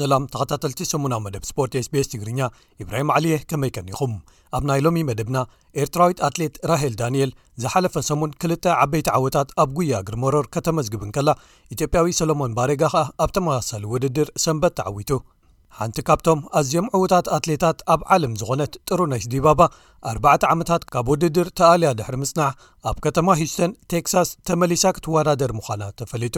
ሰላም ተኸታተልቲ ሰሙናዊ መደብ ስፖርት ስቤስ ትግርኛ ኢብራሂም ዓሊየ ከመይ ከኒኹም ኣብ ናይ ሎሚ መደብና ኤርትራዊት ኣትሌት ራሄል ዳንኤል ዝሓለፈ ሰሙን ክልተ ዓበይቲ ዓወታት ኣብ ጉያ እግሪ መሮር ከተመዝግብ እንከላ ኢትዮጵያዊ ሰሎሞን ባሬጋ ከኣ ኣብ ተመሳሳሊ ውድድር ሰንበት ተዓዊቱ። ሓንቲ ካብቶም ኣዝዮም ዕዉታት ኣትሌታት ኣብ ዓለም ዝኾነት ጥሩነሽ ዲባባ ኣርባዕተ ዓመታት ካብ ውድድር ተኣልያ ድሕሪ ምጽናሕ ኣብ ከተማ ሂዩስተን ቴክሳስ ተመሊሳ ክትወዳደር ምዃና ተፈሊጡ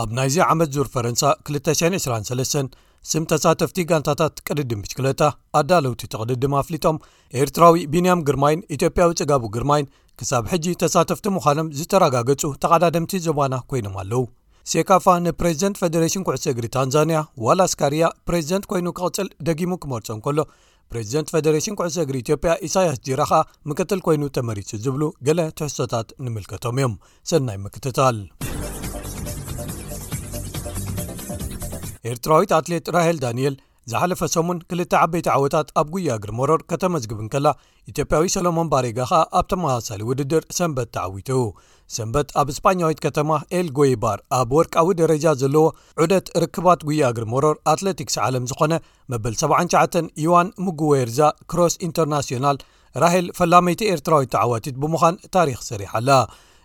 ኣብ ናይዚ ዓመት ዙር ፈረንሳ 223 ስም ተሳተፍቲ ጋንታታት ቅድድም ብሽክለታ ኣዳለውቲ ተቕድድም ኣፍሊጦም ኤርትራዊ ቢንያም ግርማይን ኢትዮጵያዊ ጽጋቡ ግርማይን ክሳብ ሕጂ ተሳተፍቲ ምዃኖም ዝተረጋገጹ ተቓዳደምቲ ዞባና ኮይኖም ኣለዉ ሴካፋ ንፕሬዚደንት ፈደሬሽን ኩዕሶ እግሪ ታንዛንያ ዋላስካርያ ፕሬዚደንት ኮይኑ ክቕጽል ደጊሙ ክመርጾ እንከሎ ፕሬዚደንት ፌደሬሽን ኩዕሶ እግሪ ኢትዮጵያ ኢሳያስ ጂራ ከኣ ምክትል ኮይኑ ተመሪጹ ዝብሉ ገለ ትሕሶታት ንምልከቶም እዮም ሰናይ ምክትታል ኤርትራዊት ኣትሌት ራሄል ዳንኤል ዝሓለፈ ሰሙን ክልተ ዓበይቲ ዓወታት ኣብ ጉያ እግሪ መሮር ከተመዝግብ እንከላ ኢትዮጵያዊ ሰሎሞን ባሬጋ ከኣ ኣብ ተመሳሳሊ ውድድር ሰንበት ተዓዊቱ ሰንበት ኣብ እስጳኛዊት ከተማ ኤል ጎይባር ኣብ ወርቃዊ ደረጃ ዘለዎ ዑደት ርክባት ጉያ እግሪ መሮር ኣትለቲክስ ዓለም ዝኾነ መበል 79 ዩዋን ምጉወየርዛ ክሮስ ኢንተርናስዮናል ራሄል ፈላመይቲ ኤርትራዊት ተዓዋቲት ብምዃን ታሪኽ ሰሪሓ ኣላ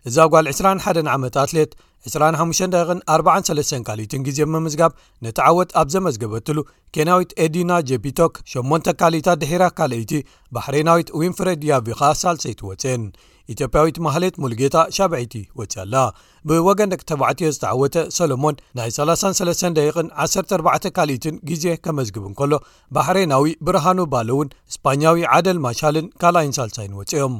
እዛ ጓል 21 ዓመት ኣትሌት 25 ደቂቕን 43 ካልኢትን ግዜ ምምዝጋብ ነቲ ዓወት ኣብ ዘመዝገበትሉ ኬንያዊት ኤዲና ጀፒቶክ 8 ካልኢታት ድሒራ ካልኣይቲ ባሕሬናዊት ዊንፍሬድ ያቪ ኸኣ ሳልሰይቲ ወፅን ኢትዮጵያዊት ማህሌት ሙሉጌታ ሻብዐይቲ ወፅያ ኣላ ብወገን ደቂ ተባዕትዮ ዝተዓወተ ሰሎሞን ናይ ሰላሳን ሰለስተን ደቂቕን ዓሰርተ ኣርባዕተ ካልኢትን ግዜ ከመዝግብ እንከሎ ባሕሬናዊ ብርሃኑ ባለውን እስፓኛዊ ዓደል ማሻልን ካልኣይን ሳልሳይን ወፂኦም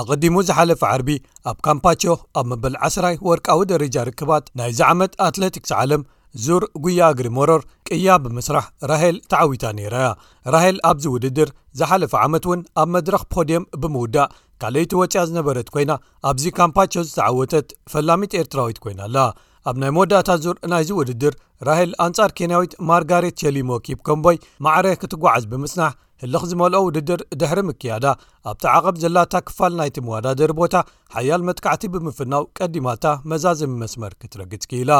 ኣቐዲሙ ዝሓለፈ ዓርቢ ኣብ ካምፓቾ ኣብ መበል ዓስራይ ወርቃዊ ደረጃ ርክባት ናይዚ ዓመት ኣትለቲክስ ዓለም ዙር ጉያ እግሪ ሞሮር ቅያ ብምስራሕ ራሄል ተዓዊታ ነይራ እያ ራሄል ኣብዚ ውድድር ዝሓለፈ ዓመት እውን ኣብ መድረኽ ፖድየም ብምውዳእ ካልኣይቲ ወፂኣ ዝነበረት ኮይና ኣብዚ ካምፓቾ ዝተዓወተት ፈላሚት ኤርትራዊት ኮይና ኣላ ኣብ ናይ መወዳእታ ዙር ናይዚ ውድድር ራሄል ኣንጻር ኬንያዊት ማርጋሬት ቸሊሞ ኪፕ ከምቦይ ማዕረ ክትጓዓዝ ብምጽናሕ ህልኽ ዝመልኦ ውድድር ድሕሪ ምክያዳ ኣብቲ ዓቐብ ዘላታ ክፋል ናይቲ መዋዳደሪ ቦታ ሓያል መጥካዕቲ ብምፍናው ቀዲማታ መዛዘሚ መስመር ክትረግጽ ክኢላ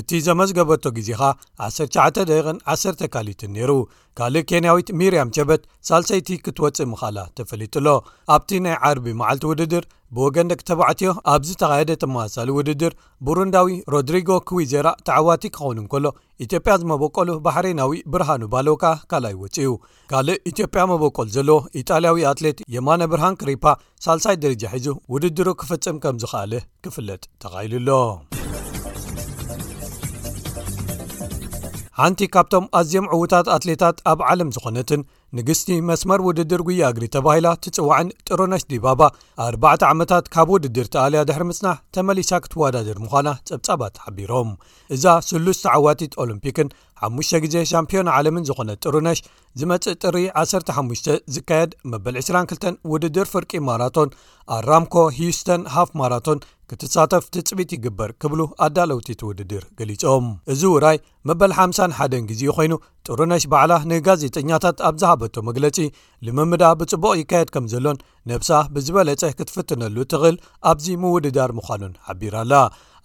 እቲ ዘመዝገበቶ ግዜ ከኣ 19 ደቂቕን ዓሰርተ ካልኢትን ነይሩ። ካልእ ኬንያዊት ሚርያም ቸበት ሳልሰይቲ ክትወጽእ ምኽኣላ ተፈሊጡ'ሎ። ኣብቲ ናይ ዓርቢ መዓልቲ ውድድር ብወገን ደቂ ተባዕትዮ ኣብ ዝተኻየደ ተመሳሳሊ ውድድር ቡሩንዳዊ ሮድሪጎ ክዊዜራ ተዓዋቲ ክኸውን እንከሎ ኢትዮጵያ ዝመበቆሉ ባሕሬናዊ ብርሃኑ ባሎካ ካልኣይ ወጺኡ። ካልእ ኢትዮጵያ መበቆል ዘለዎ ኢጣልያዊ ኣትሌት የማነ ብርሃን ክሪፓ ሳልሳይ ደረጃ ሒዙ ውድድሩ ክፍጽም ከም ዝኸኣለ ክፍለጥ ተኻኢሉ ኣሎ ሓንቲ ካብቶም ኣዝም ዕዉታት ኣትሌታት ኣብ ዓለም ዝኾነትን ንግስቲ መስመር ውድድር ጉያ እግሪ ተባሂላ ትጽዋዕን ጥሮነሽ ዲባባ ኣርባዕተ ዓመታት ካብ ውድድር ተኣልያ ድሕሪ ምጽናሕ ተመሊሳ ክትወዳድር ምዃና ጸብጻባት ሓቢሮም እዛ ስሉስ ተዓዋቲት ኦሎምፒክን ሓሙሽተ ግዜ ሻምፒዮን ዓለምን ዝኾነት ጥሩነሽ ዝመጽእ ጥሪ 15 ዝካየድ መበል 22 ውድድር ፍርቂ ማራቶን ኣራምኮ ሂዩስተን ሃፍ ማራቶን ክትሳተፍ ትፅቢት ይግበር ክብሉ ኣዳለውቲ እቲ ውድድር ገሊፆም እዚ ውራይ መበል 51 ግዜኡ ኮይኑ ጥሩነሽ ባዕላ ንጋዜጠኛታት ኣብ ዝሃበቶ መግለፂ ልምምዳ ብፅቡቕ ይካየድ ከም ዘሎን ነብሳ ብዝበለፀ ክትፍትነሉ እትኽእል ኣብዚ ምውድዳር ምዃኑን ሓቢራኣላ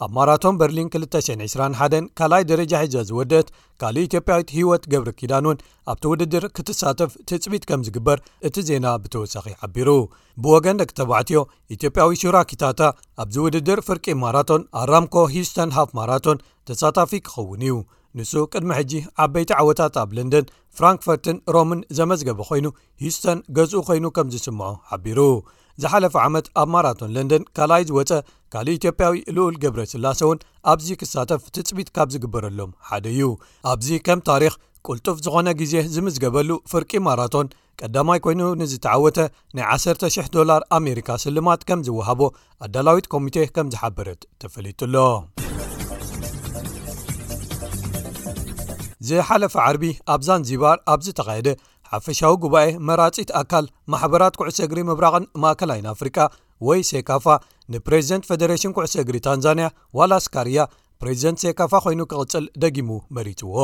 ኣብ ማራቶን በርሊን 221 ካልኣይ ደረጃ ሒዛ ዝወደት ካልእ ኢትዮጵያዊት ህይወት ገብሪ ኪዳን እውን ኣብቲ ውድድር ክትሳተፍ ትፅቢት ከም ዝግበር እቲ ዜና ብተወሳኺ ሓቢሩ ብወገን ደቂ ተባዕትዮ ኢትዮጵያዊ ሹራ ኪታታ ኣብዚ ውድድር ፍርቂ ማራቶን ኣራምኮ ሂስተን ሃፍ ማራቶን ተሳታፊ ክኸውን እዩ ንሱ ቅድሚ ሕጂ ዓበይቲ ዓወታት ኣብ ለንደን ፍራንክፈርትን ሮምን ዘመዝገበ ኮይኑ ሂስተን ገዝኡ ኮይኑ ከም ዝስምዖ ሓቢሩ ዝሓለፈ ዓመት ኣብ ማራቶን ለንደን ካልኣይ ዝወፀ ካልእ ኢትዮጵያዊ ልኡል ገብረ ስላሰ እውን ኣብዚ ክሳተፍ ትፅቢት ካብ ዝግበረሎም ሓደ እዩ ኣብዚ ከም ታሪክ ቅልጡፍ ዝኾነ ግዜ ዝምዝገበሉ ፍርቂ ማራቶን ቀዳማይ ኮይኑ ንዝተዓወተ ናይ 1,00 ዶላር ኣሜሪካ ስልማት ከም ዝወሃቦ ኣዳላዊት ኮሚቴ ከም ዝሓበረት ተፈሊጡ ኣሎ ዝሓለፈ ዓርቢ ኣብ ዛንዚባር ኣብ ዝተኻየደ ሓፈሻዊ ጉባኤ መራጺት ኣካል ማሕበራት ኩዕሶ እግሪ ምብራቕን ማእከላይን ኣፍሪቃ ወይ ሴካፋ ንፕሬዚደንት ፈደሬሽን ኩዕሶ እግሪ ታንዛንያ ዋላስካርያ ፕሬዚደንት ሴካፋ ኮይኑ ክቕጽል ደጊሙ መሪጽዎ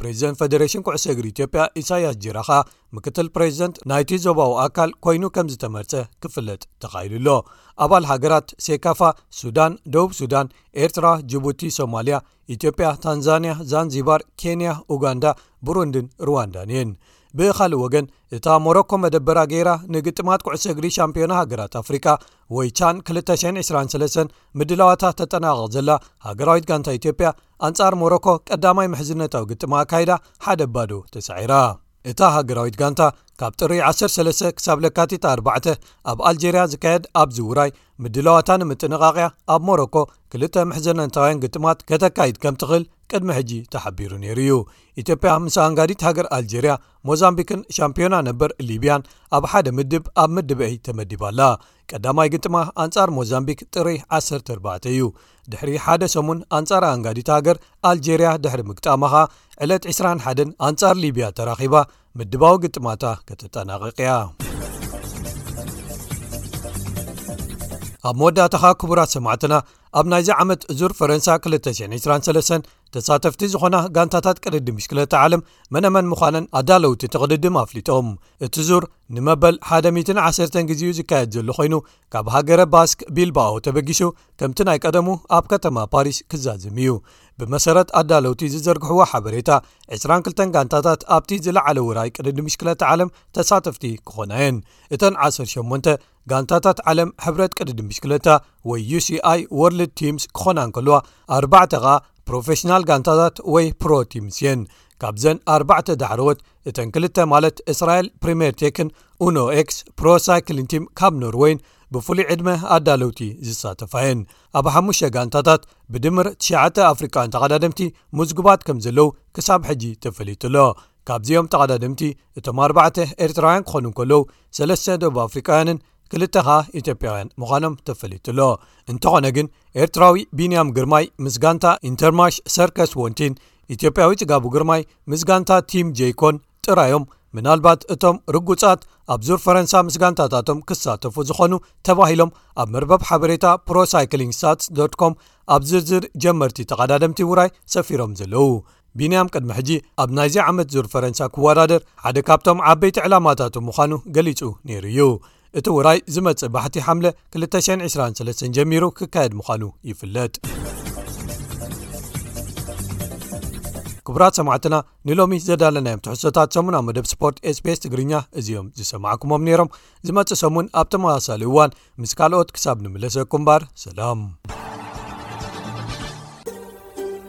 ፕሬዚደንት ፈደሬሽን ኩዕሶ እግሪ ኢትዮጵያ ኢሳያስ ጅራኻ ምክትል ፕሬዚደንት ናይቲ ዞባዊ ኣካል ኮይኑ ከም ዝተመርፀ ክፍለጥ ተኻኢሉ ኣሎ ኣባል ሃገራት ሴካፋ ሱዳን ደቡብ ሱዳን ኤርትራ ጅቡቲ ሶማልያ ኢትዮጵያ ታንዛንያ ዛንዚባር ኬንያ ኡጋንዳ ብሩንድን ርዋንዳን እየን ብኻልእ ወገን እታ ሞሮኮ መደበራ ገይራ ንግጥማት ኩዕሶ እግሪ ሻምፒዮና ሃገራት ኣፍሪቃ ወይ ቻን 223 ምድላዋታ ተጠናቐቕ ዘላ ሃገራዊት ጋንታ ኢትዮጵያ ኣንጻር ሞሮኮ ቀዳማይ ምሕዝነታዊ ግጥማ ኣካይዳ ሓደ ባዶ ተሳዒራ እታ ሃገራዊት ጋንታ ካብ ጥሪ 13 ክሳብ ለካቲት 4 ኣብ ኣልጀርያ ዝካየድ ኣብዚውራይ ምድላዋታ ንምጥንቓቕያ ኣብ ሞሮኮ ክልተ ምሕዘነታውያን ግጥማት ከተካይድ ከም ትኽእል ቅድሚ ሕጂ ተሓቢሩ ነይሩ እዩ ኢትዮጵያ ምስ ኣንጋዲት ሃገር ኣልጀርያ ሞዛምቢክን ሻምፒዮና ነበር ሊብያን ኣብ ሓደ ምድብ ኣብ ምድበይ ተመዲባ ኣላ ቀዳማይ ግጥማ ኣንጻር ሞዛምቢክ ጥሪ 14 እዩ ድሕሪ ሓደ ሰሙን ኣንጻር ኣንጋዲት ሃገር ኣልጀርያ ድሕሪ ምግጣማኻ ዕለት 21 ኣንጻር ሊብያ ተራኺባ ምድባዊ ግጥማታ ከተጠናቐቕያ ኣብ መወዳእታኻ ክቡራት ሰማዕትና ኣብ ናይዚ ዓመት ዙር ፈረንሳ 223 ተሳተፍቲ ዝኾና ጋንታታት ቅድዲ ምሽክለታ ዓለም መነመን ምዃነን ኣዳለውቲ ተቕድድም ኣፍሊጦም እቲ ዙር ንመበል 110 ግዜኡ ዝካየድ ዘሎ ኮይኑ ካብ ሃገረ ባስክ ቢልባኦ ተበጊሱ ከምቲ ናይ ቀደሙ ኣብ ከተማ ፓሪስ ክዛዝም እዩ ብመሰረት ኣዳለውቲ ዝዘርግሕዎ ሓበሬታ 22 ጋንታታት ኣብቲ ዝለዓለ ውራይ ቅድዲ ምሽክለታ ዓለም ተሳተፍቲ ክኾና የን እተን 18 ጋንታታት ዓለም ሕብረት ቅድዲ ምሽክለታ ወይ uሲኣይ ወርልድ ቲምስ ክኾና እንከልዋ ኣባዕ ከኣ ፕሮፌሽናል ጋንታታት ወይ ፕሮቲምስ የን ካብዘን ኣባዕ ዳሕረዎት እተን ክልተ ማለት እስራኤል ፕሪምየር ቴክን ኡኖ ኤክስ ፕሮሳይክሊንቲም ካብ ኖርወይን ብፍሉይ ዕድመ ኣዳለውቲ ዝሳተፋየን ኣብ ሓሙሽተ ጋንታታት ብድምር ትሽተ ኣፍሪቃውያን ተቐዳድምቲ ምዝጉባት ከም ዘለው ክሳብ ሕጂ ተፈሊጡ ኣሎ ካብዚኦም ተቐዳድምቲ እቶም ኣርባዕተ ኤርትራውያን ክኾኑ ከለው ሰለስተ ደብ ኣፍሪቃውያንን ክልተ ኸኣ ኢትዮጵያውያን ምዃኖም ተፈሊጡ ኣሎ እንተኾነ ግን ኤርትራዊ ቢንያም ግርማይ ምስ ጋንታ ኢንተርማሽ ሰርከስ ወንቲን ኢትዮጵያዊ ጽጋቡ ግርማይ ምስ ጋንታ ቲም ጀይኮን ጥራዮም ምናልባት እቶም ርጉጻት ኣብ ዙር ፈረንሳ ምስ ጋንታታቶም ክሳተፉ ዝኾኑ ተባሂሎም ኣብ መርበብ ሓበሬታ ፕሮሳይክሊንግ ሳትስ ዶኮም ኣብ ዝርዝር ጀመርቲ ተቐዳደምቲ ውራይ ሰፊሮም ዘለዉ ቢንያም ቅድሚ ሕጂ ኣብ ናይዚ ዓመት ዙር ፈረንሳ ክወዳደር ሓደ ካብቶም ዓበይቲ ዕላማታቱ ምዃኑ ገሊጹ ነይሩ እዩ እቲ ውራይ ዝመጽእ ባሕቲ ሓምለ 223 ጀሚሩ ክካየድ ምዃኑ ይፍለጥ ክቡራት ሰማዕትና ንሎሚ ዘዳለናዮም ትሕሶታት ሰሙን ኣብ መደብ ስፖርት ስቤስ ትግርኛ እዚኦም ዝሰማዕኩሞም ነይሮም ዝመፅእ ሰሙን ኣብ ተመሳሳሊ እዋን ምስ ካልኦት ክሳብ ንምለሰኩምባር ሰላም